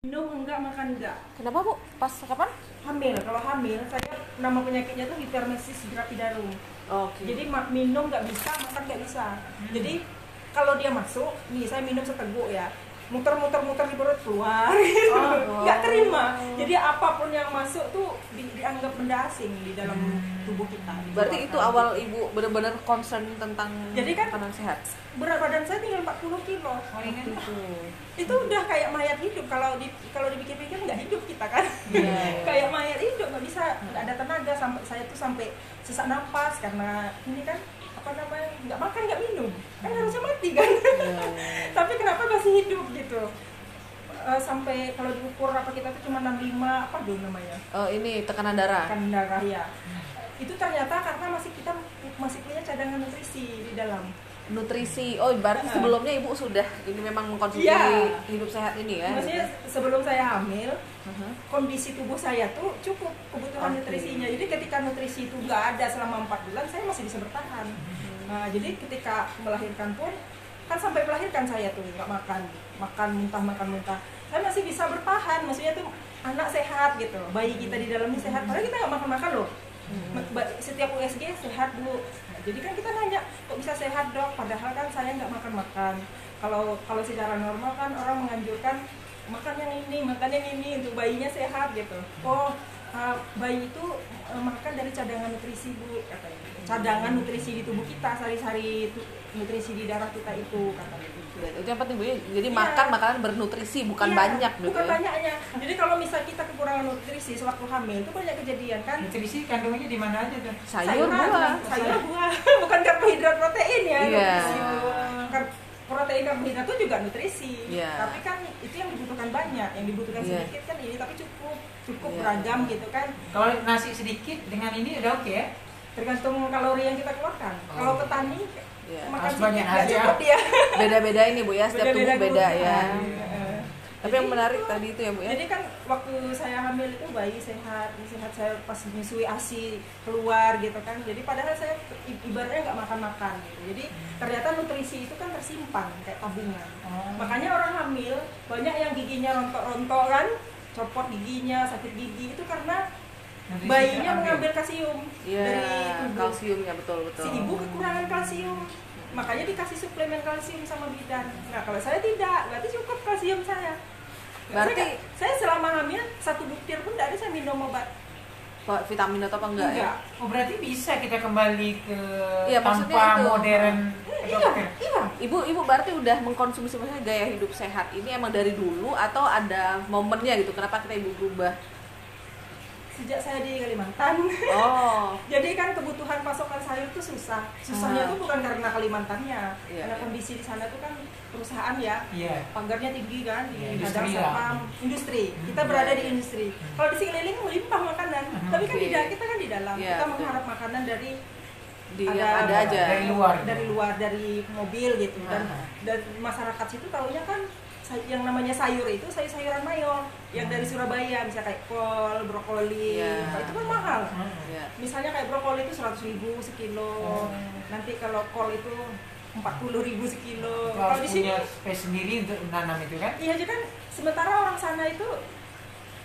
minum enggak makan enggak Kenapa bu? Pas kapan? hamil kalau hamil saya nama penyakitnya tuh hipermesis gravidarum Oke. jadi ma- minum nggak bisa makan nggak bisa jadi kalau dia masuk nih saya minum seteguk ya muter-muter-muter di perut keluar gitu. Oh. nggak terima jadi apa pun yang masuk tuh di- dianggap benda asing di dalam tubuh kita Berarti itu dikeluarkan. awal ibu benar-benar concern tentang Jadi kan- makanan sehat. berat badan saya tinggal 40 kilo Itu. itu udah kayak mayat hidup kalau di kalau dipikir-pikir nggak hidup kita kan Iya. kayak mayat hidup nggak bisa nggak ada tenaga sampai saya tuh sampai sesak napas karena ini kan apa namanya? Nggak makan nggak minum. Kan harusnya mati kan? Iya. tapi kenapa masih hidup gitu? Eh, sampai kalau diukur apa kita tuh cuma 65 apa dulu namanya? Oh, ini tekanan darah. kan darah ya itu ternyata karena masih kita masih punya cadangan nutrisi di dalam Nutrisi. Oh, berarti Heeh. sebelumnya ibu sudah ini memang mengkonsumsi Iya. hidup sehat ini ya? maksudnya sebelum saya hamil Uh-huh. kondisi tubuh saya tuh cukup kebutuhan Oke. nutrisinya. Jadi ketika nutrisi itu nggak ada selama empat bulan, saya masih bisa bertahan. Nah, jadi ketika melahirkan pun kan sampai melahirkan saya tuh nggak makan, makan muntah, makan muntah. Saya masih bisa bertahan. Maksudnya tuh anak sehat gitu, bayi kita di dalamnya sehat. Padahal kita nggak makan makan loh. Ba- Setiap USG sehat bu. Jadi kan kita nanya kok bisa sehat dok? Padahal kan saya nggak makan makan. Kalau kalau secara normal kan orang menganjurkan makan yang ini, makan yang ini untuk bayinya sehat gitu. Oh, uh, bayi itu uh, makan dari cadangan nutrisi bu, katanya. gitu. Cadangan nutrisi di tubuh kita, sari-sari tu- nutrisi di darah kita itu katanya gitu. Itu yang penting bu. ya. Jadi Iya. makan makanan bernutrisi bukan Iya, banyak gitu Bukan ya. banyaknya. Jadi kalau misal kita kekurangan nutrisi sewaktu hamil itu banyak kejadian kan. Nutrisi kandungannya di mana aja tuh? Sayur Sayuran, buah. sayur buah, bukan karbohidrat protein ya. Iya. nutrisi itu. Protein karbohidrat itu juga nutrisi. Iya. Tapi kan itu yang dibutuhkan banyak, yang dibutuhkan Iya. sedikit kan ini tapi cukup, cukup Iya. beragam gitu kan. Kalau nasi sedikit dengan ini udah oke ya? Tergantung kalori yang kita keluarkan. Oh. Kalau petani Iya. makan Harus sedikit nggak nasi ya. Beda-beda ini bu ya. Setiap Beda-beda tubuh beda ya. kebutuhan. Tapi yang Jadi menarik itu- tadi itu ya bu ya. Jadi kan waktu saya hamil itu bayi sehat, sehat saya pas menyusui asi keluar gitu kan. Jadi padahal saya ibaratnya nggak makan-makan gitu. Jadi ternyata nutrisi itu kan tersimpan kayak tabungan. Oh. Makanya orang hamil banyak yang giginya rontok-rontok kan, copot giginya, sakit gigi itu karena Nutrisi bayinya mengambil kalsium Iya. dari tubuh. Kalsiumnya betul betul. Si ibu kekurangan kalsium. Makanya dikasih suplemen kalsium sama bidan. Nah kalau saya tidak, berarti cukup kalsium saya. Berarti- saya, saya selama hamil satu butir pun tidak ada saya minum obat. Vitamin atau apa enggak, ya? Oh berarti bisa kita kembali ke Iya, maksudnya tanpa itu. modern Iya, dokter. iya. Ibu ibu berarti udah mengkonsumsi gaya hidup sehat ini emang dari dulu atau ada momennya gitu kenapa kita ibu berubah? Sejak saya di Kalimantan. Oh, Jadi kan kebutuhan pasokan sayur itu susah. Susahnya Ah. itu bukan karena Kalimantannya. Iya, karena iya. kondisi di sana tuh kan perusahaan ya. Iya. pagarnya tinggi kan di hadang industri industri kita Hmm. berada Iya, di iya. industri Hmm. kalau di sekeliling melimpah makanan Hmm. tapi kan Oke. di da- kita kan di dalam Iya, kita betul. mengharap makanan dari di Ada- ada aja. Dari luar. dari luar dari mobil gitu dan Ah. dan masyarakat situ taunya kan yang namanya sayur itu sayur-sayuran mayor yang dari Surabaya misalnya kayak kol brokoli. Nah, itu kan mahal Hmm. Ya. misalnya kayak brokoli itu 100.000 ribu sekilo Oh. nanti kalau kol itu 40.000 ribu sekilo kalau di sini space sendiri untuk menanam itu kan? Iya jadi kan sementara orang sana itu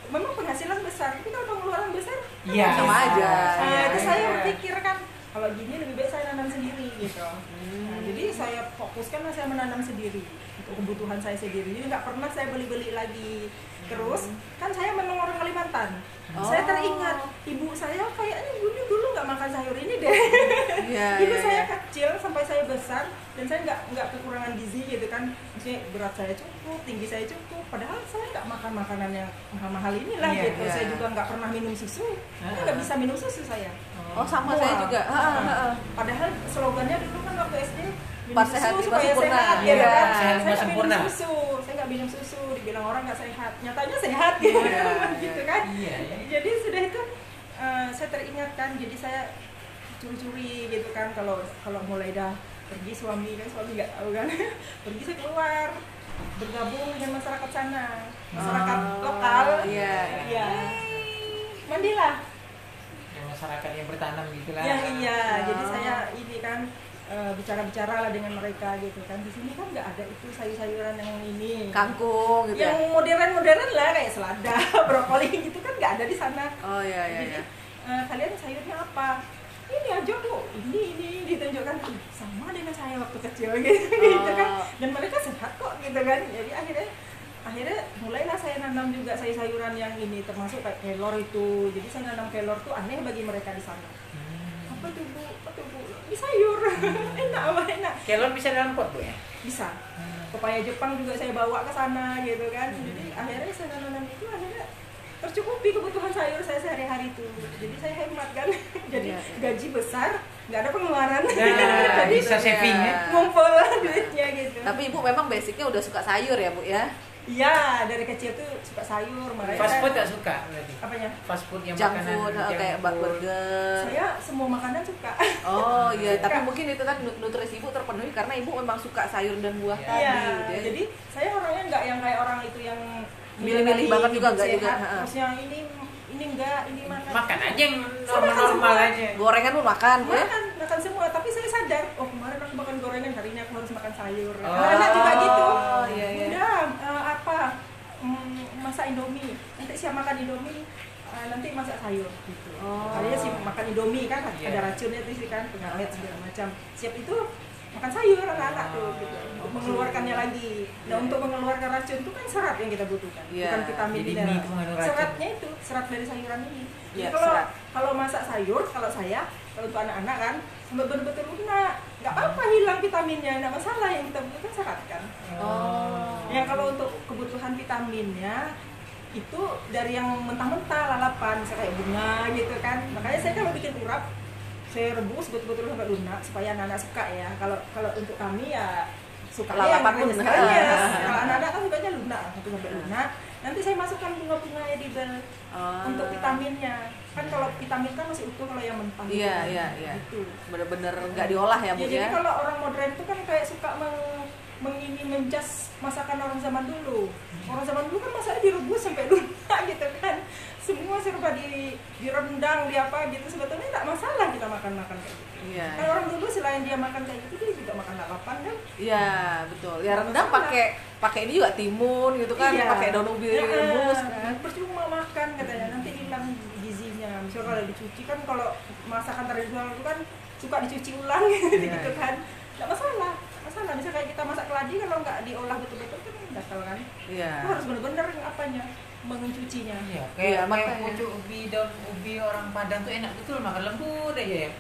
memang penghasilan besar, tapi kalau pengeluaran besar kan Iya. Sama aja. Nah, Iya, itu saya berpikir kan kalau gini lebih baik saya nanam sendiri gitu. Nah, jadi saya fokuskan saya menanam sendiri untuk kebutuhan saya sendiri. Jadi nggak pernah saya beli-beli lagi. Terus kan saya memang orang Kalimantan. Saya Oh. teringat ibu saya kayaknya dulu dulu nggak makan sayur ini deh. Iya, dulu iya, saya iya. kecil sampai saya besar dan saya nggak nggak kekurangan gizi gitu kan maksudnya berat saya cukup tinggi saya cukup padahal saya nggak makan makanan yang mahal-mahal inilah Iya, gitu iya. saya juga nggak pernah minum susu saya Ah. nggak bisa minum susu saya Oh, sama Mual. saya juga. Ha, ha, ha, ha. padahal slogannya dulu kan waktu SD sehat, susu sempurna. sehat Iya, gitu kan sehat, saya sempurna. minum susu saya nggak minum susu dibilang orang nggak sehat nyatanya sehat gitu Iya, gitu iya. kan Iya, iya. jadi sudah itu eh, saya teringatkan jadi saya curi-curi gitu kan kalau kalau mulai dah pergi suami kan suami nggak tahu kan pergi saya keluar bergabung dengan masyarakat sana masyarakat Oh, lokal iya. iya mandilah Ya, masyarakat yang bertanam gitu lah. ya iya Oh. jadi saya ini kan eh, bicara-bicara lah dengan mereka gitu kan. Di sini kan nggak ada itu sayur-sayuran yang ini kangkung gitu yang ya? modern-modern lah kayak selada brokoli gitu kan nggak ada di sana. Oh iya iya jadi iya. eh, kalian sayurnya apa? Ini aja bu. Ini ini ditunjukkan. Sama dengan saya waktu kecil gitu, gitu kan. Oh. dan mereka sehat kok gitu kan. Jadi akhirnya akhirnya mulailah saya nanam juga sayur-sayuran yang ini termasuk kayak kelor itu. Jadi saya nanam kelor tuh aneh bagi mereka di sana. Apa tuh bu? Apa tuh bu ini sayur. Enak apa enak. Kelon bisa dalam pot bu ya? bisa. Pepaya Jepang juga saya bawa ke sana gitu kan. Jadi akhirnya saya itu akhirnya tercukupi kebutuhan sayur saya sehari-hari itu. Jadi saya hemat kan. Jadi Iya, iya. gaji besar nggak ada pengeluaran. Nah, bisa saving ya. ngumpul lah duitnya gitu tapi ibu memang basicnya udah suka sayur ya bu ya iya dari kecil tuh suka sayur makanya Fast saya- food tak suka berarti? apanya Fast food yang junk makanan food junk kayak food. burger saya semua makanan suka Oh iya, tapi mungkin itu kan nut- nutrisi ibu terpenuhi karena ibu memang suka sayur dan buah Iya. tadi. Iya, gitu ya. jadi saya orangnya nggak yang kayak orang itu yang Milih-milih banget juga nggak juga, yang ini ini enggak, ini makan. Makan aja yang makan normal-normal semua. aja. gorengan pun makan, Bu, ya. Makan, makan semua, tapi saya sadar, oh kemarin aku makan gorengan, hari ini aku harus makan sayur. Oh, Anak juga gitu. iya, iya. Udah, eh, apa, mm, masak indomie, nanti siap makan indomie, eh, nanti masak sayur gitu. Oh. Kalian sih makan indomie kan, Iya. ada racunnya itu sih kan, pengawet segala macam. Siap itu makan sayur anak-anak tuh gitu. Untuk mengeluarkannya lagi. Nah, untuk mengeluarkan racun itu kan serat yang kita butuhkan, Iya. bukan vitamin Jadi mineral. Seratnya itu serat dari sayuran ini. Jadi Iya, kalau serat. kalau masak sayur, kalau saya kalau untuk anak-anak kan betul-betul lunak, nggak apa-apa hilang vitaminnya, nggak masalah yang kita butuhkan serat kan. Oh. Yang kalau untuk kebutuhan vitaminnya itu dari yang mentah-mentah lalapan, misalnya kayak bunga gitu kan. Makanya saya kalau bikin urap saya rebus betul-betul sampai lunak supaya anak-anak suka ya. Kalau kalau untuk kami ya suka Lalapan pun. Kalau anak-anak kan sukanya lunak, satu sampai lunak. Nanti saya masukkan bunga-bunga edible Oh. untuk vitaminnya. Kan kalau vitamin kan masih utuh kalau yang mentah. gitu Iya, kan. iya, iya. Gitu. Bener-bener nggak diolah ya, Bu Ya, jadi ya. kalau orang modern itu kan kayak suka meng, mengini menjas masakan orang zaman dulu. Orang zaman dulu kan masaknya direbus sampai lunak gitu kan. Semua serba di direndang, di apa gitu. Sebetulnya nggak masalah kita makan-makan kayak gitu. Iya. Kan orang dulu selain dia makan kayak gitu dia juga makan lalapan kan. Iya, betul. Ya rendang pakai pakai ini juga timun gitu kan, Iya. pakai daun ubi Ya, rebus kan. Percuma makan katanya nanti hilang gizinya. Misal kalau dicuci kan kalau masakan tradisional itu kan suka dicuci ulang gitu Iya. kan. Nggak masalah. Masalah misal kayak kita masak keladi kalau nggak diolah betul-betul kan gatal kan. Iya. Itu harus bener-bener apanya mencucinya. Iya, Iya, kayak kayak makanya. pucuk ubi daun ubi orang Padang tuh enak betul makan lembut aja ya.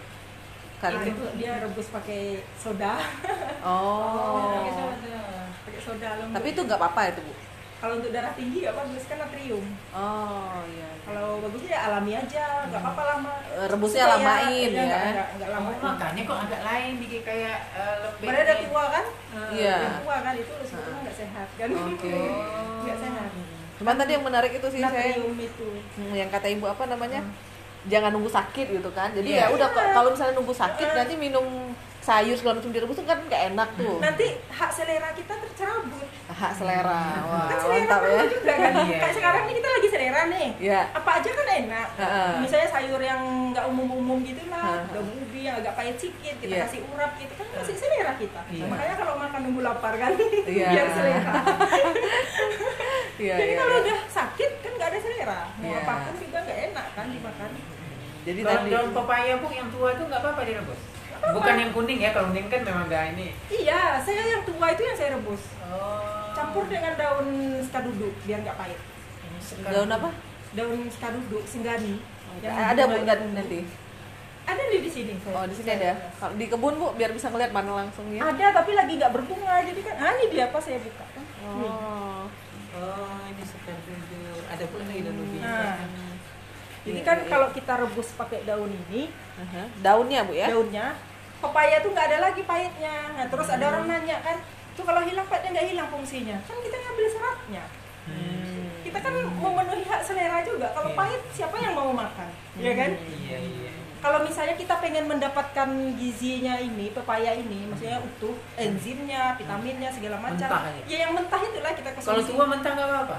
Kan Itu dia rebus pakai soda, Oh. pakai soda. pakai soda lembut. Tapi itu nggak apa-apa itu, Bu. kalau untuk darah tinggi nggak bagus kan natrium. Oh, iya. Kalau bagusnya ya alami aja, nggak apa-apa lama. Eh, rebusnya Supaya- lamain iya, ya. Nggak, nggak, nggak Oh, makanya kok agak lain dikit kayak uh, lembek. Padahal ada tua kan? Iya. Yang tua kan itu sebetulnya nggak sehat kan? Oke. Nggak sehat. Cuman tadi yang menarik itu sih saya itu. Hmm, yang kata ibu apa namanya jangan nunggu sakit gitu kan jadi Iya. ya udah k- kalau misalnya nunggu sakit nanti minum sayur segala macam direbus kan nggak enak tuh Nanti hak selera kita tercerabut. hak selera wah kan selera mantap ya juga kan? Iya, Kayak iya. sekarang ini kita lagi selera nih. ya Apa aja kan enak. Heeh. Misalnya sayur yang nggak umum-umum gitu lah, Heeh. daun ubi yang agak pahit sedikit, kita Iya. kasih urap gitu kan masih selera kita. Iya. Makanya kalau makan nunggu lapar kan, Iya. biar selera. iya Jadi iya, kalau iya. udah sakit kan nggak ada selera. Mau Iya. apa pun juga nggak enak kan dimakan. jadi Kalau tadi daun pepaya bu yang tua itu nggak apa-apa direbus. Bukan yang kuning ya, kalau kuning kan memang nggak ini. Iya, saya yang tua itu yang saya rebus. Oh. Campur dengan daun skadudu biar nggak pahit. Daun apa Daun skadudu, senggani. Yang ada nggak nanti Ada di di sini. saya. oh di sini ada kalau di kebun bu biar bisa ngeliat mana langsungnya Ada tapi lagi nggak berbunga jadi kan ah ini dia apa saya buka. Nih. Oh ini sekarang jujur. Ada pula lagi daun ubi. Nah, jadi Iya, kan iya. kalau kita rebus pakai daun ini, daunnya bu ya daunnya pepaya tuh nggak ada lagi pahitnya. Nah, terus ada orang nanya kan, tuh kalau hilang pahitnya nggak hilang fungsinya. Kan kita ngambil seratnya. Hmm. Kita kan memenuhi hak selera juga. Kalau Iya. pahit siapa yang mau makan? Iya kan? Iya, iya. Kalau misalnya kita pengen mendapatkan gizinya ini, pepaya ini, maksudnya utuh, enzimnya, vitaminnya segala macam. Mentah. Ya yang mentah itulah kita Kalau konsumsi. tua mentah nggak apa-apa.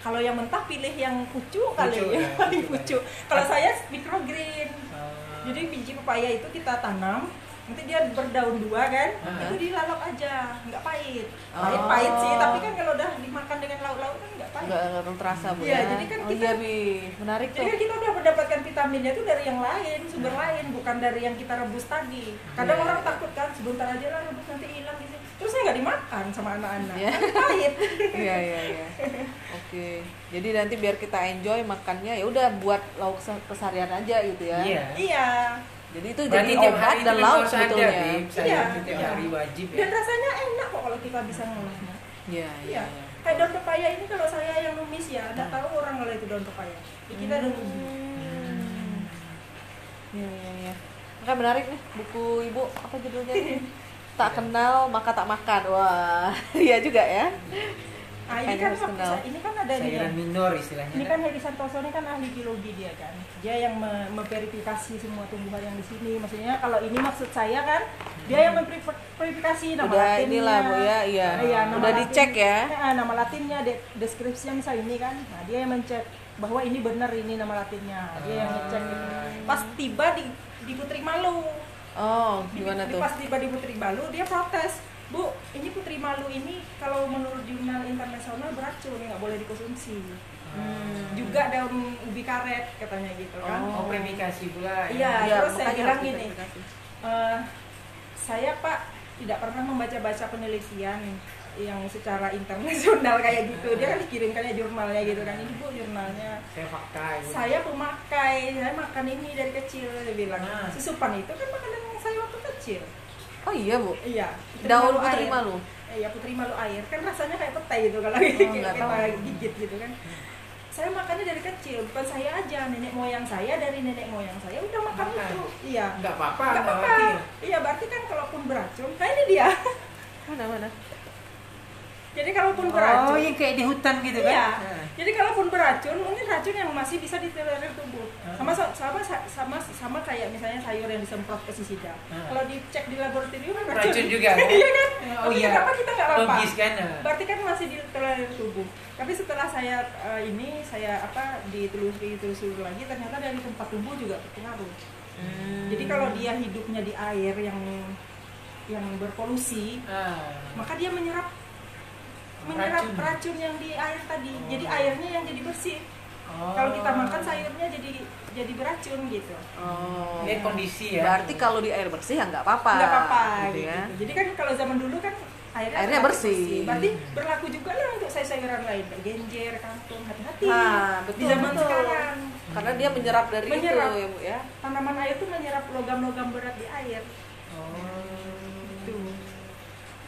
Kalau yang mentah pilih yang pucuk kali Pucuk, ya, ya, paling pucuk. pucuk. Kalau saya microgreen. Oh. Jadi biji pepaya itu kita tanam, nanti dia berdaun dua kan? Ah. itu dilalap aja nggak pahit. Oh. pahit pahit sih tapi kan kalau udah dimakan dengan lauk-lauk kan nggak pahit. Nggak nggak terasa bu Iya, ya? jadi kan oh, kita- iya bi menarik jadi tuh. kan kita udah mendapatkan vitaminnya itu dari yang lain sumber lain bukan dari yang kita rebus tadi. Kadang Iya. orang takut kan sebentar aja lah rebus nanti hilang gitu terus saya nggak dimakan sama anak-anak. Iya. kan pahit. Iya iya iya. Oke. Jadi nanti biar kita enjoy makannya ya udah buat lauk keseharian aja gitu ya? Iya. iya jadi itu Berarti jadi tiap obat dan lauk sebetulnya Iya. itu tiap hari wajib ya. dan rasanya enak kok kalau kita bisa ngolahnya iya iya Iya. iya. Kayak daun pepaya ini kalau saya yang numis ya, nggak tahu orang kalau itu daun pepaya. Di kita ada numis. Hmm. Iya iya iya. Maka menarik nih buku ibu apa judulnya nih? tak kenal maka tak makan. Wah, iya juga ya. Ah ini kan harus kenal. ini kan ada nih. Sayuran minor istilahnya. Ini kan Heri Santoso ini kan ahli biologi dia kan. Dia yang me- memverifikasi semua tumbuhan yang di sini. Maksudnya kalau ini maksud saya kan, dia yang memverifikasi nama Udah latinnya. inilah Bu ya, iya. Iya, nama Udah latin- dicek ya. Ah, nama latinnya, de- deskripsinya misalnya ini kan. Nah, dia yang mencek bahwa ini benar ini nama latinnya. Dia yang ngecek gitu. Pas tiba di di Putri Malu. Oh, gimana di- tuh? Pas tiba di Putri Malu dia protes. Bu, ini Putri Malu ini kalau menurut jurnal internasional beracun, nggak boleh dikonsumsi. Hmm. Juga daun ubi karet katanya gitu kan. Oh, verifikasi pula. Iya. Iya, terus saya bilang gini. Eh, saya Pak tidak pernah membaca-baca penelitian yang secara internasional kayak gitu. Dia kan dikirimkannya jurnalnya gitu kan. Ini Bu jurnalnya. Saya fakta. Ibu. Saya pemakai, saya makan ini dari kecil dia bilang. Ah. Susupan itu kan makanan yang saya waktu kecil. Oh iya, Bu. Iya. putri Daun malu putri air. malu. Eh, Iya putri malu air kan rasanya kayak petai gitu kalau nggak kita tahu. gigit gitu kan. Saya makannya dari kecil, bukan saya aja, nenek moyang saya dari nenek moyang saya udah makan Makan. itu. Iya. Enggak apa-apa, Nggak enggak apa-apa. Iya berarti kan kalaupun beracun, nah ini dia. Mana mana? Jadi kalaupun Oh, beracun, yang kayak di hutan gitu kan? Iya. Nah. Jadi kalaupun beracun, mungkin racun yang masih bisa ditolerir tubuh. Ah. Sama sama sama sama kayak misalnya sayur yang disemprot pestisida. Ah. Kalau dicek di laboratorium kan Racun juga, kan? Iya kan? Oh Tapi iya. kenapa kita nggak apa-apa? Logis kan? nah. Berarti kan masih ditolerir tubuh. Tapi setelah saya eh, ini saya apa ditelusuri ditelusuri lagi ternyata dari tempat tubuh juga berpengaruh. Hmm. Jadi kalau dia hidupnya di air yang yang berpolusi, Ah. maka dia menyerap menyerap Racun. racun, yang di air tadi. Oh. Jadi airnya yang jadi bersih. Oh. Kalau kita makan sayurnya jadi jadi beracun gitu. Oh. Lihat kondisi ya. Berarti kalau di air bersih ya nggak apa-apa. Nggak apa-apa gitu gitu. ya. Jadi kan kalau zaman dulu kan airnya, Airnya relatif bersih. Berarti berlaku juga lah untuk sayur-sayuran lain, kayak genjer, kangkung, hati-hati. Nah, betul, di zaman betul. sekarang Karena dia menyerap dari Menyerap. itu ya, Bu ya. tanaman air tuh menyerap logam-logam berat di air.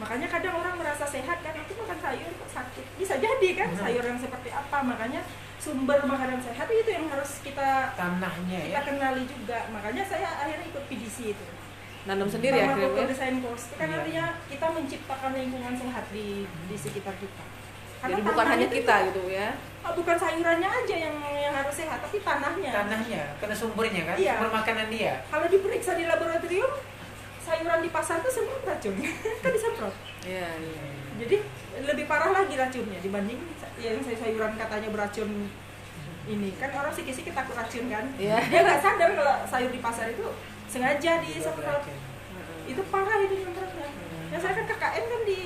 Oh. Makanya kadang orang merasa sehat kan, aku makan sayur kok sakit. Bisa jadi kan Hmm. sayur yang seperti apa. Makanya sumber makanan sehat itu yang harus kita Tanahnya ya. kita kenali juga. Makanya saya akhirnya ikut PDC itu. Nanam sendiri ya akhirnya ya. Course itu kan Iya. artinya kita menciptakan lingkungan sehat di di sekitar kita. Jadi bukan hanya itu kita juga- gitu ya. ah, bukan sayurannya aja yang yang harus sehat, tapi tanahnya. Tanahnya, karena sumbernya kan, Iya. sumber makanan dia. Kalau diperiksa di laboratorium, sayuran di pasar tuh semua racun, kan disemprot. Iya, iya. Jadi lebih parah lagi racunnya dibanding yang sayuran katanya beracun ini. Kan orang sikit-sikit takut racun kan? Iya. dia nggak sadar kalau sayur di pasar itu sengaja Juga disemprot beracun. itu parah itu semprotnya. Yang saya kan KKN kan di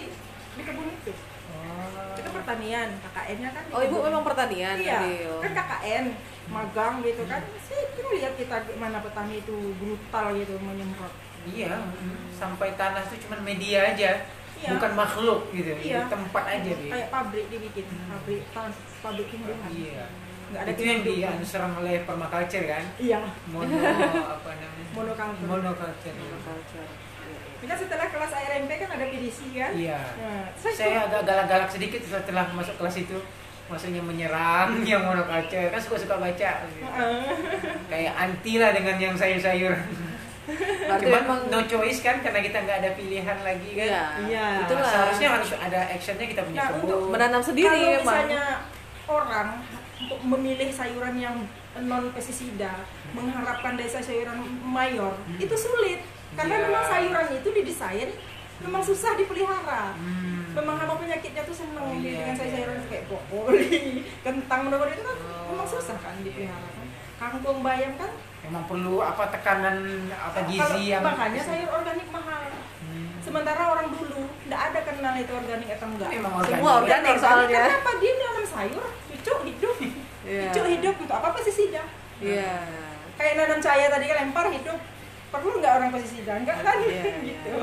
di kebun itu. Oh. itu pertanian KKN-nya kan di Oh, Ibu memang pertanian iya tadi, oh. kan KKN magang gitu kan. Sih kita lihat kita gimana petani itu brutal gitu menyemprot Iya, sampai tanah itu cuma media aja, Iya. bukan makhluk gitu, Iya. tempat aja Bi. kayak pabrik dibikin pabrik tan pabrik tumbuhan Iya. nggak ada itu yang diserang oleh permaculture kan, iya mono apa namanya? Monoculture. Monoculture. Monoculture. Kita setelah kelas ARMP kan ada PDC kan Iya. nah, saya, Saya agak galak-galak sedikit setelah masuk kelas itu. Maksudnya menyerang yang monoculture kan suka-suka baca gitu. Kayak anti lah dengan yang sayur-sayur Berarti cuman memang no choice kan karena kita nggak ada pilihan lagi kan Iya. Iya. Itulah. seharusnya harus ada actionnya kita punya Nah, kebun untuk menanam sendiri kalau emang. misalnya orang untuk memilih sayuran yang non pestisida mengharapkan dari sayuran mayor itu sulit karena Iya. memang sayuran itu didesain memang susah dipelihara Hmm. memang hama penyakitnya tuh seneng Iya, dengan iya. sayur-sayuran kayak brokoli kentang menurut itu kan Oh. memang susah kan dipelihara kan kangkung bayam kan Memang perlu apa tekanan apa gizi kalau, yang makanya sayur organik mahal Hmm. sementara orang dulu tidak ada kenal itu organik atau enggak Memang Semua organik. organik Organik, soalnya. kenapa dia nanam sayur cucuk hidup Iya. cucuk hidup untuk apa pestisida Iya. kayak nanam cahaya tadi kan lempar hidup perlu nggak orang pestisida enggak kan iya. gitu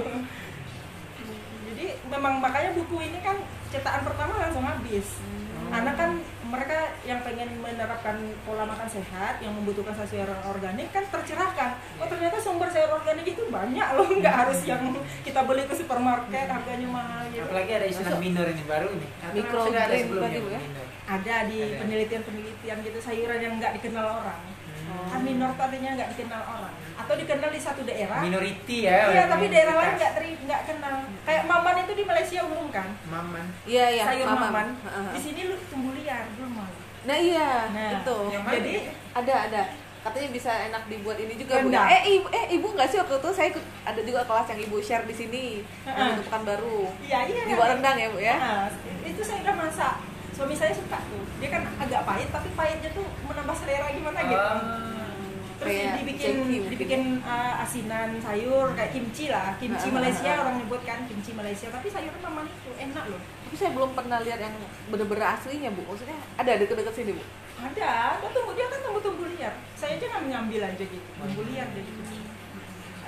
jadi memang makanya buku ini kan cetakan pertama langsung habis Hmm. anak kan mereka yang pengen menerapkan pola makan sehat yang membutuhkan sayur organik kan tercerahkan. Oh ternyata sumber sayur organik itu banyak loh nggak harus yang kita beli ke supermarket harganya mahal gitu. Apalagi ada istilah minor ini baru ini. Sudah ada sebelumnya ya? ada di penelitian-penelitian gitu sayuran yang nggak dikenal orang Hmm. kan minor tadinya nggak dikenal orang atau dikenal di satu daerah Minority ya. iya tapi daerah lain nggak teri- nggak kenal kayak maman itu di Malaysia umum kan Maman. Iya, iya. sayur mamam. maman Heeh. di sini lu tumbuh liar belum mau Nah, iya, Nah, itu. yang mana? jadi Ada, ada. Katanya bisa enak dibuat ini juga, Bu. Rendang. Eh, ibu, eh, ibu nggak sih waktu itu saya ikut ada juga kelas yang ibu share di sini Heeh. untuk baru. iya iya Dibuat rendang ya, Bu ya? Nah, itu saya udah masak suami saya suka tuh dia kan agak pahit tapi pahitnya tuh menambah selera gimana gitu Ah. terus Kayak dibikin ceki mungkin. dibikin uh, asinan sayur kayak kimchi lah kimchi Ah, ah, Malaysia ah. orang nyebut kan kimchi Malaysia tapi sayurnya maman itu enak loh Tapi saya belum pernah lihat yang bener-bener aslinya, Bu. Maksudnya ada deket-deket sini, Bu. ada ada tumbuh dia kan tumbuh tumbuh liar saya aja nggak mengambil aja gitu tumbuh liar jadi gitu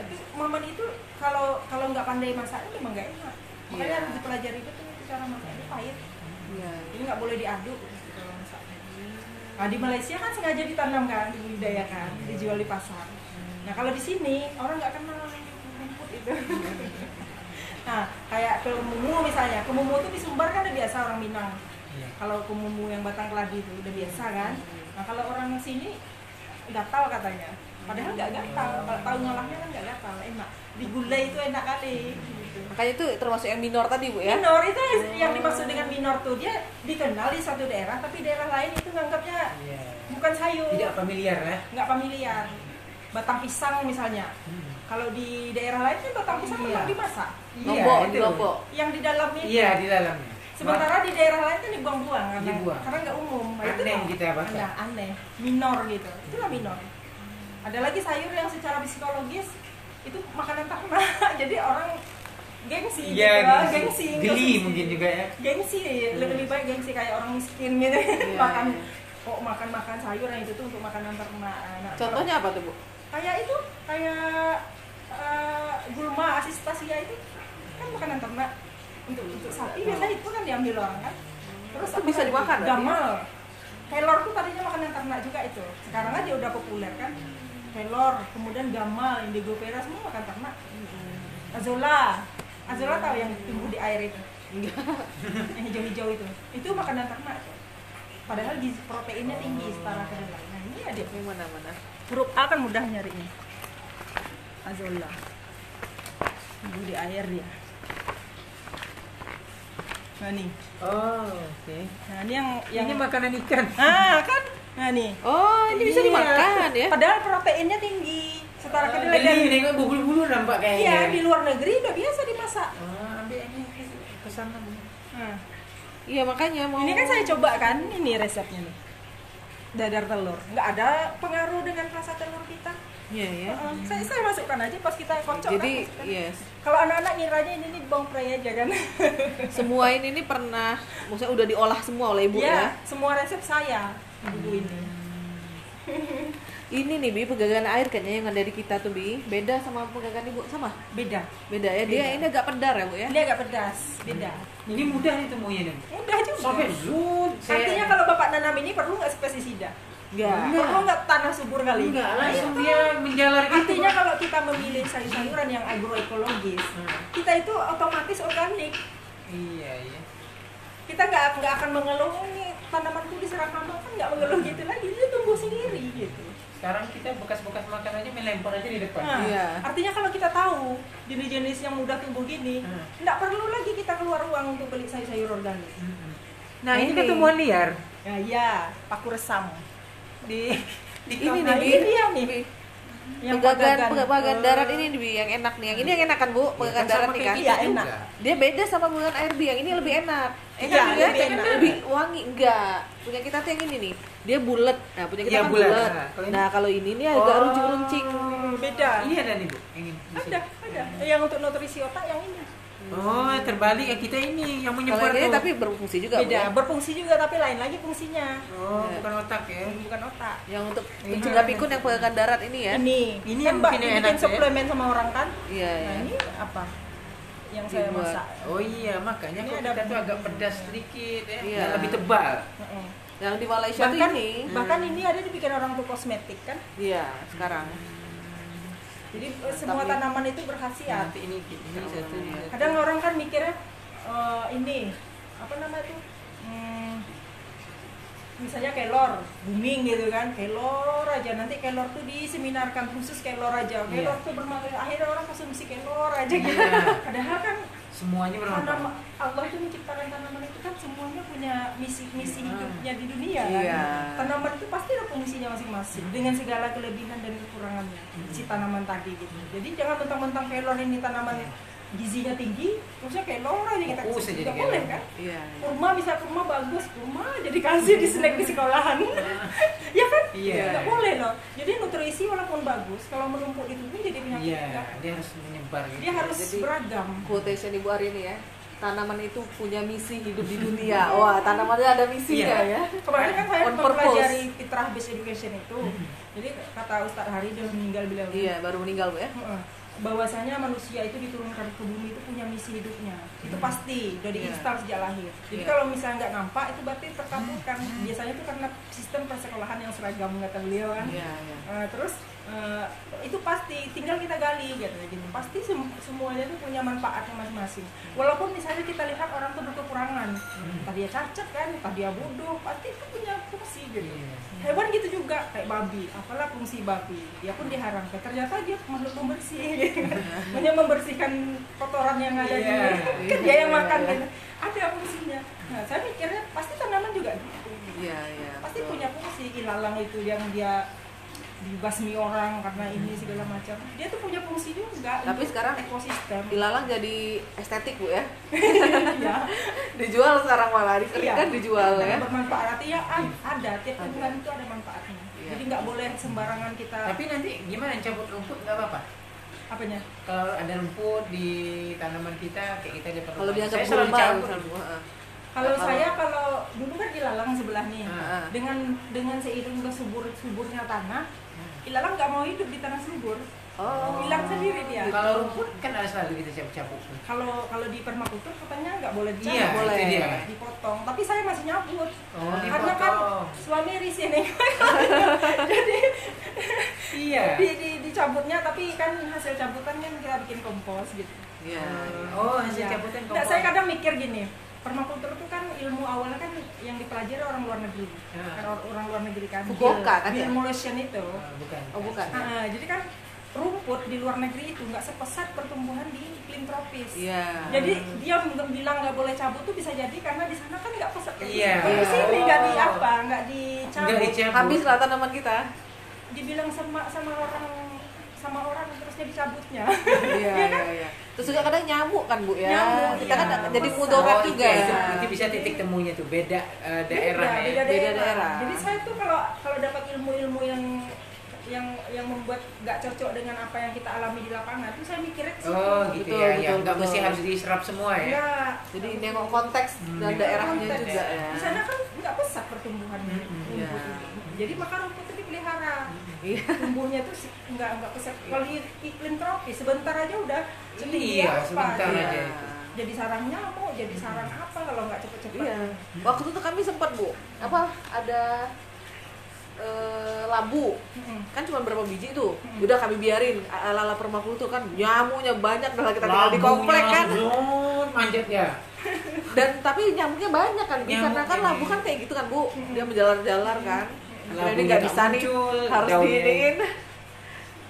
itu maman itu kalau kalau nggak pandai masaknya memang nggak enak makanya Iya. harus dipelajari betul itu cara masaknya pahit Iya. ini nggak boleh diaduk gitu kalau masaknya nah di Malaysia kan sengaja ditanam kan dibudidayakan dijual di pasar. Nah kalau di sini orang nggak kenal rumput itu. Nah kayak kemumu misalnya kemumu itu di Sumbar kan udah biasa orang Minang. Iya. kalau kemumu yang batang keladi itu udah biasa kan. Nah kalau orang sini gatal katanya. Padahal nggak gatal kalau tahu ngolahnya kan nggak gatal enak. Di gulai itu enak kali gitu. Makanya itu termasuk yang minor tadi, Bu ya? minor itu yang dimaksud dengan minor tuh dia dikenal di satu daerah tapi daerah lain itu nganggapnya Iya. bukan sayur Tidak familiar ya. nggak familiar batang pisang misalnya Hmm. kalau di daerah lain kan batang pisang Iya. memang dimasak Lombok, itu. di Lombok. yang di dalamnya itu. Iya, di dalamnya. sementara di daerah lain kan dibuang-buang karena Dibuang. karena nggak umum Nah, itu Aneh tuh gitu ya, Pak? aneh, aneh minor gitu itulah minor ada lagi sayur yang secara psikologis itu makanan ternak jadi orang gengsi Iya, gitu gengsi. gengsi Geli konsumsi. mungkin juga ya. gengsi lebih lebih baik gengsi kayak orang miskin gitu makan iya. kok makan makan sayur yang itu tuh untuk makanan ternak Nah, Contohnya apa tuh, Bu? kayak itu kayak eh, gulma asistasia itu kan makanan ternak untuk untuk sapi biasa itu kan diambil orang kan terus Itu bisa dimakan berarti ya? gamal kelor tuh tadinya makanan ternak juga itu sekarang aja udah populer kan kelor kemudian gamal indigo vera semua makan ternak azola azola tahu yang tumbuh di air itu? Yang hijau-hijau itu? Itu makanan ternak padahal gizi proteinnya tinggi setara kedelai nah ini ada. Yang mana-mana? huruf A kan mudah nyarinya. Azola tumbuh di air dia. Nah nih. Oh, oke. nah ini yang yang Ini makanan ikan. ah kan? Nah nih. Oh, ini bisa Iya. dimakan ya? padahal proteinnya tinggi setara kedelai Geli, dan nengok bulu-bulu nampak kayaknya. iya di luar negeri udah biasa dimasak Oh, ambil ini ke sana. Bu. nah, Iya, makanya mau ini kan saya coba kan ini resepnya nih dadar telur nggak ada pengaruh dengan rasa telur kita Iya, ya. Heeh, saya saya masukkan aja pas kita kocok Jadi, kan, yes. kalau anak-anak ngiranya ini nih bawang prei aja kan Semua ini nih pernah maksudnya udah diolah semua oleh Ibu Iya, ya. semua resep saya di buku ini. Ini nih Bi, pegangan air kayaknya yang ada di kita tuh Bi. Beda sama pegangan Ibu sama? Beda. Beda ya. Dia Beda. ini agak pedar ya, Bu ya. Ini agak pedas, beda. Ini mudah nih temunya nih. Mudah juga. Sampai zoom. Artinya kalau bapak nanam ini perlu nggak pestisida? Enggak. Perlu nggak tanah subur kali? enggak Nah, langsung itu. dia menjalar gitu. Artinya kalau kita memilih sayur-sayuran yang agroekologis, Hmm. kita itu otomatis organik. Iya, iya. Kita nggak nggak akan mengeluh ini tanamanku diserang hama kan nggak mengeluh gitu lagi, dia tumbuh sendiri. Sekarang kita bekas-bekas makan aja melempar aja di depan. Nah, Iya. artinya kalau kita tahu jenis-jenis yang mudah tumbuh gini, Hmm. nggak perlu lagi kita keluar uang untuk beli sayur-sayur organik. Mm-mm. Nah, ini Ini. tumbuhan liar Ya, iya, paku resam. di di Ini nih, ini dia nih. Bi. Yang pegagan pegagan. pega- pegagan Eh, darat ini Bi, yang enak nih. Yang ini yang enak kan Bu? Pegagan kan darat nih kan. Iya, juga. enak. Dia beda sama pegagan air Bi. Yang ini lebih enak. Enak Iya, juga, lebih enak. lebih wangi enggak. Punya kita tuh yang ini nih. Dia bulat. Nah, punya kita Iya, kan bulat. Nah, kalau ini- Nah, kalau ini nih agak Oh. runcing-runcing. Beda. Ini ada nih bu, yang ini. Ada, ada. Yang untuk nutrisi otak yang ini. Oh, terbalik ya kita ini yang menyebar ini tapi berfungsi juga Beda, ya. berfungsi juga tapi lain lagi fungsinya. Oh, Iya. bukan otak ya. Bukan otak. Yang untuk Ini. mencegah pikun yang pegagan darat ini ya. Ini, Ini yang Mbak mungkin yang bikin enak ya. suplemen sama orang kan? Iya, Nah, iya. ini apa? Yang saya masak. Oh iya, makanya Ini kok ada kita tuh agak pedas sedikit ya, Iya. lebih tebal. Heeh. Yang di Malaysia tuh Bahkan ini. bahkan ini ada dibikin orang tuh kosmetik kan? Iya, sekarang. Jadi eh, semua Tapi- tanaman itu berkhasiat. Nanti ini ini satu ini. satu. Kadang orang kan mikirnya eh, ini apa namanya tuh? Hmm, misalnya kelor booming gitu kan kelor aja nanti kelor tuh diseminarkan khusus kelor aja kelor Iya. tuh bermanfaat akhirnya orang konsumsi kelor aja gitu Iya. padahal kan Semuanya bermanfaat. Allah itu menciptakan tanaman itu kan semuanya punya misi misi Hmm. hidupnya di dunia kan Iya. tanaman itu pasti ada fungsinya masing-masing dengan segala kelebihan dan kekurangannya Hmm. si tanaman tadi gitu jadi jangan mentang-mentang kelor ini tanaman gizinya tinggi maksudnya kelor aja kita kasih di boleh kan Iya. iya. kurma bisa kurma bagus kurma jadi kasih di snack di sekolahan ya kan Iya. nggak boleh loh jadi nutrisi walaupun bagus kalau menumpuk di tubuh jadi penyakit Iya, Nggak. dia harus menyebar gitu. dia harus Jadi- beragam Quotation Ibu hari ini ya. Tanaman itu punya misi hidup di dunia. Wah, tanamannya ada misinya Iya. ya. kemarin kan saya mempelajari fitrah based education itu jadi kata Ustadz Hari dia meninggal beliau Iya, baru meninggal Bu ya. Heeh. Bahwasanya manusia itu diturunkan ke bumi itu punya misi hidupnya. Itu pasti udah Iya. diinstal sejak lahir. Jadi Iya. kalau misalnya nggak nampak itu berarti terkabulkan. Biasanya itu karena sistem persekolahan yang seragam kata beliau kan. Iya, iya. Eh, terus eh, itu pasti tinggal kita gali gitu. Gitu pasti sem- semuanya itu punya manfaatnya masing-masing. Walaupun misalnya kita lihat orang tuh berkekurangan. Entah dia cacat kan entah dia bodoh pasti itu punya gitu Iya. hewan gitu juga kayak babi apalah fungsi babi dia pun diharamkan ternyata dia makhluk pembersih gitu hanya membersihkan kotoran yang ada Iya. di kan dia yang Iya, makan iya. gitu ada fungsinya nah saya mikirnya pasti tanaman juga gitu Iya, iya. pasti betul. punya fungsi ilalang itu yang dia dibasmi orang karena ini segala macam dia tuh punya fungsi juga Tapi sekarang ekosistem Ilalang jadi estetik Bu ya. ya Dijual sekarang malah dikeringkan Iya. dijual ya. Bermanfaat artinya ad- ada tiap tumbuhan itu ada manfaatnya Iya. jadi nggak boleh sembarangan kita Tapi nanti gimana cabut rumput nggak apa-apa? apanya Kalau ada rumput di tanaman kita kayak kita di Kalau dianggap saya Bu, heeh. Kalau saya kalau dulu kan ilalang sebelah nih, dengan dengan seiring ke subur suburnya tanah, ilalang nggak mau hidup di tanah subur, Oh. hilang sendiri dia. Kalau rumput kan ada selalu kita cabut-cabut. Kalau kalau di permakultur katanya nggak boleh dicabut, Iya, boleh. itu dia. dipotong. Tapi saya masih nyabut, Oh, karena kan dipotong. suami risih nih, jadi Iya. di, di, dicabutnya. Tapi kan hasil cabutan kan kita bikin kompos gitu. Iya. Oh, hasil Iya. cabutan Nggak, kompos. saya kadang mikir gini, permakultur itu kan ilmu awalnya kan yang dipelajari orang luar negeri, Ya. kan orang, orang luar negeri kan. Fukuoka kan ya? Itu. Ah, bukan. Oh, bukan. Ah, jadi kan rumput di luar negeri itu nggak sepesat pertumbuhan di iklim tropis. Iya. Jadi dia bilang nggak boleh cabut tuh bisa jadi karena di sana kan nggak pesat. Iya. Di sini nggak di apa, nggak dicabut. Nggak dicabut. habis lah tanaman kita. Dibilang sama sama orang sama orang terusnya dicabutnya. Iya, iya, iya. Terus juga kadang nyamuk kan Bu ya. Nyamuk, kita kan iya. jadi Besar. mudarat Oh, juga itu, ya. Itu bisa titik temunya tuh beda eh, daerah beda, ya. beda, Beda daerah. daerah. Jadi saya tuh kalau kalau dapat ilmu-ilmu yang yang yang membuat nggak cocok dengan apa yang kita alami di lapangan tuh saya mikirnya situ. Oh gitu Betul, ya, ya betul, nggak betul. mesti harus diserap semua ya. Enggak. Jadi nengok konteks Hmm. dan daerahnya Konteks. juga ya. Di sana kan nggak pesat pertumbuhannya. Hmm, iya. ini. Jadi maka rumput itu dipelihara. Iya. Tumbuhnya tuh nggak nggak pesat. Kalau di iklim tropis sebentar aja udah setinggi Iya, apa. sebentar Jadi- aja. Jadi sarang nyamuk, jadi sarang apa kalau nggak cepet-cepet. Iya. Waktu itu kami sempat Bu, apa ada eh, labu Mm-mm. kan cuma berapa biji tuh Hmm. udah kami biarin ala ala permakultur kan nyamuknya banyak dah kita tinggal di komplek kan manjat ya. dan tapi nyamuknya banyak kan Bu, karena kan labu kan kayak gitu kan bu dia menjalar-jalar kan Labunya nggak bisa nih harus diiniin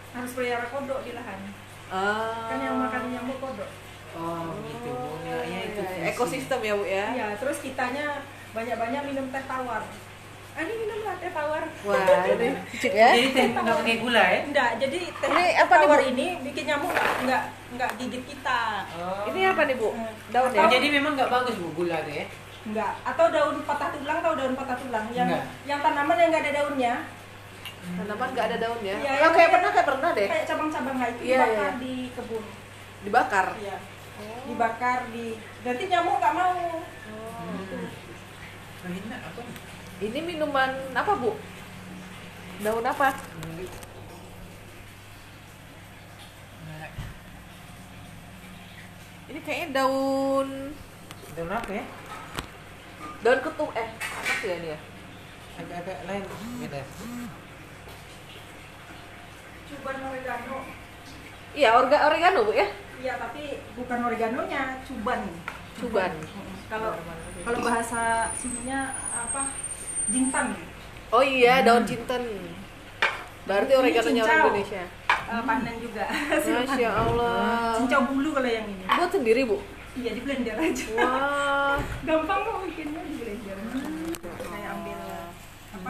Harus pelihara kodok di lahan. Ah. Kan yang makan nyamuk kodok. Oh gitu. Ya, ya itu. Fungsi. ekosistem ya bu ya Iya, terus kitanya banyak-banyak minum teh tawar. ah, ini minum lah teh tawar Wah, ini ya. Jadi teh nggak pakai gula ya? enggak jadi teh Ini teh apa nih, tawar Bu? ini bikin nyamuk nggak nggak gigit kita Oh. Ini apa nih, Bu? Hmm. Daun Oh, ya? jadi memang nggak bagus bu gula tuh ya? Enggak atau daun patah tulang atau daun patah tulang yang Enggak. yang tanaman yang nggak ada daunnya Tanaman nggak ada daunnya. Iya, oh, yang- kayak pernah, kayak pernah deh. kayak cabang-cabang nah itu Iya, dibakar iya. di kebun Dibakar. Iya. dibakar di nanti nyamuk nggak mau Nah, enak apa? Ini minuman apa, Bu? Daun apa? Ini kayaknya daun Daun apa ya? Daun ketum eh apa sih ya ini ya? Agak-agak lain beda. cuban oregano Iya, orga oregano, Bu ya? iya tapi bukan oreganonya cuban Cuban. kalau kalau bahasa sininya apa jintan Oh iya, daun jinten. Berarti oreganonya orang. Indonesia. Eh, pandan juga Masya Allah. cincau bulu kalau yang ini Buat sendiri, Bu? Iya di blender aja. Wah. gampang kok bikinnya di blender. Saya ambil apa